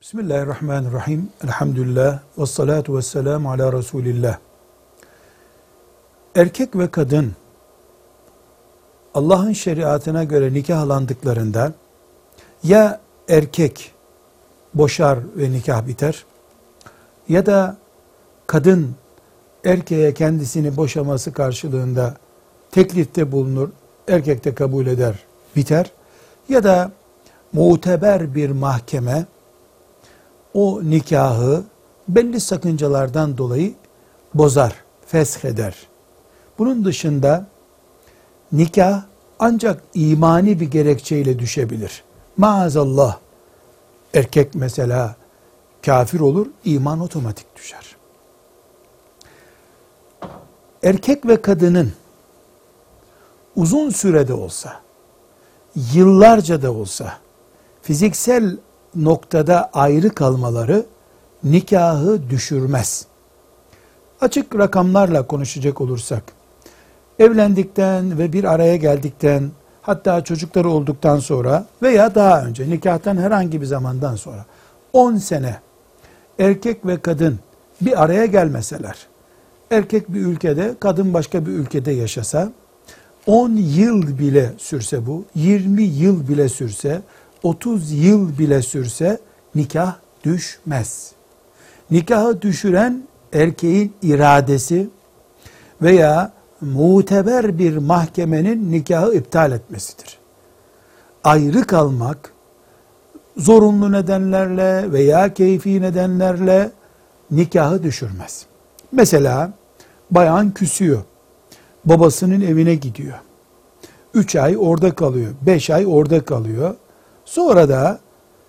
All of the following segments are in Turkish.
Bismillahirrahmanirrahim. Elhamdülillah. Ve salatu ve selamu ala Resulillah. Erkek ve kadın Allah'ın şeriatına göre nikahlandıklarında ya erkek boşar ve nikah biter ya da kadın erkeğe kendisini boşaması karşılığında teklifte bulunur, erkek de kabul eder, biter ya da muteber bir mahkeme o nikahı belli sakıncalardan dolayı bozar, fesheder. Bunun dışında nikah ancak imani bir gerekçeyle düşebilir. Maazallah erkek mesela kafir olur, iman otomatik düşer. Erkek ve kadının uzun sürede olsa, yıllarca da olsa fiziksel noktada ayrı kalmaları nikahı düşürmez. Açık rakamlarla konuşacak olursak, evlendikten ve bir araya geldikten, hatta çocukları olduktan sonra veya daha önce nikahtan herhangi bir zamandan sonra 10 sene erkek ve kadın bir araya gelmeseler, erkek bir ülkede, kadın başka bir ülkede yaşasa, 10 yıl bile sürse bu, 20 yıl bile sürse, 30 yıl bile sürse nikah düşmez. Nikahı düşüren erkeğin iradesi veya muteber bir mahkemenin nikahı iptal etmesidir. Ayrı kalmak zorunlu nedenlerle veya keyfi nedenlerle nikahı düşürmez. Mesela bayan küsüyor. Babasının evine gidiyor. Üç ay orada kalıyor. Beş ay orada kalıyor. Sonra da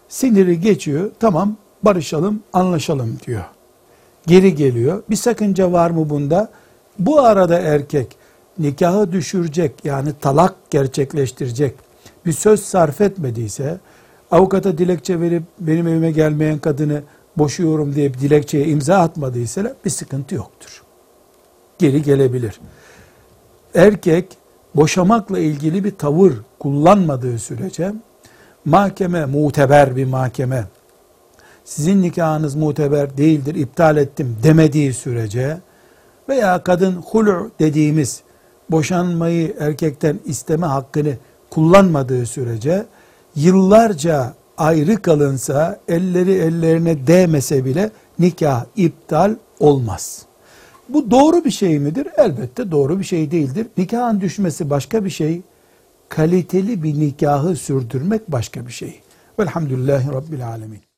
siniri geçiyor. Tamam barışalım, anlaşalım diyor. Geri geliyor. Bir sakınca var mı bunda? Bu arada erkek nikahı düşürecek yani talak gerçekleştirecek bir söz sarf etmediyse avukata dilekçe verip benim evime gelmeyen kadını boşuyorum diye bir dilekçeye imza atmadıysa bir sıkıntı yoktur. Geri gelebilir. Erkek boşamakla ilgili bir tavır kullanmadığı sürece mahkeme muteber bir mahkeme sizin nikahınız muteber değildir iptal ettim demediği sürece veya kadın hulu dediğimiz boşanmayı erkekten isteme hakkını kullanmadığı sürece yıllarca ayrı kalınsa elleri ellerine değmese bile nikah iptal olmaz. Bu doğru bir şey midir? Elbette doğru bir şey değildir. Nikahın düşmesi başka bir şey, kaliteli bir nikahı sürdürmek başka bir şey. Velhamdülillahi Rabbil Alemin.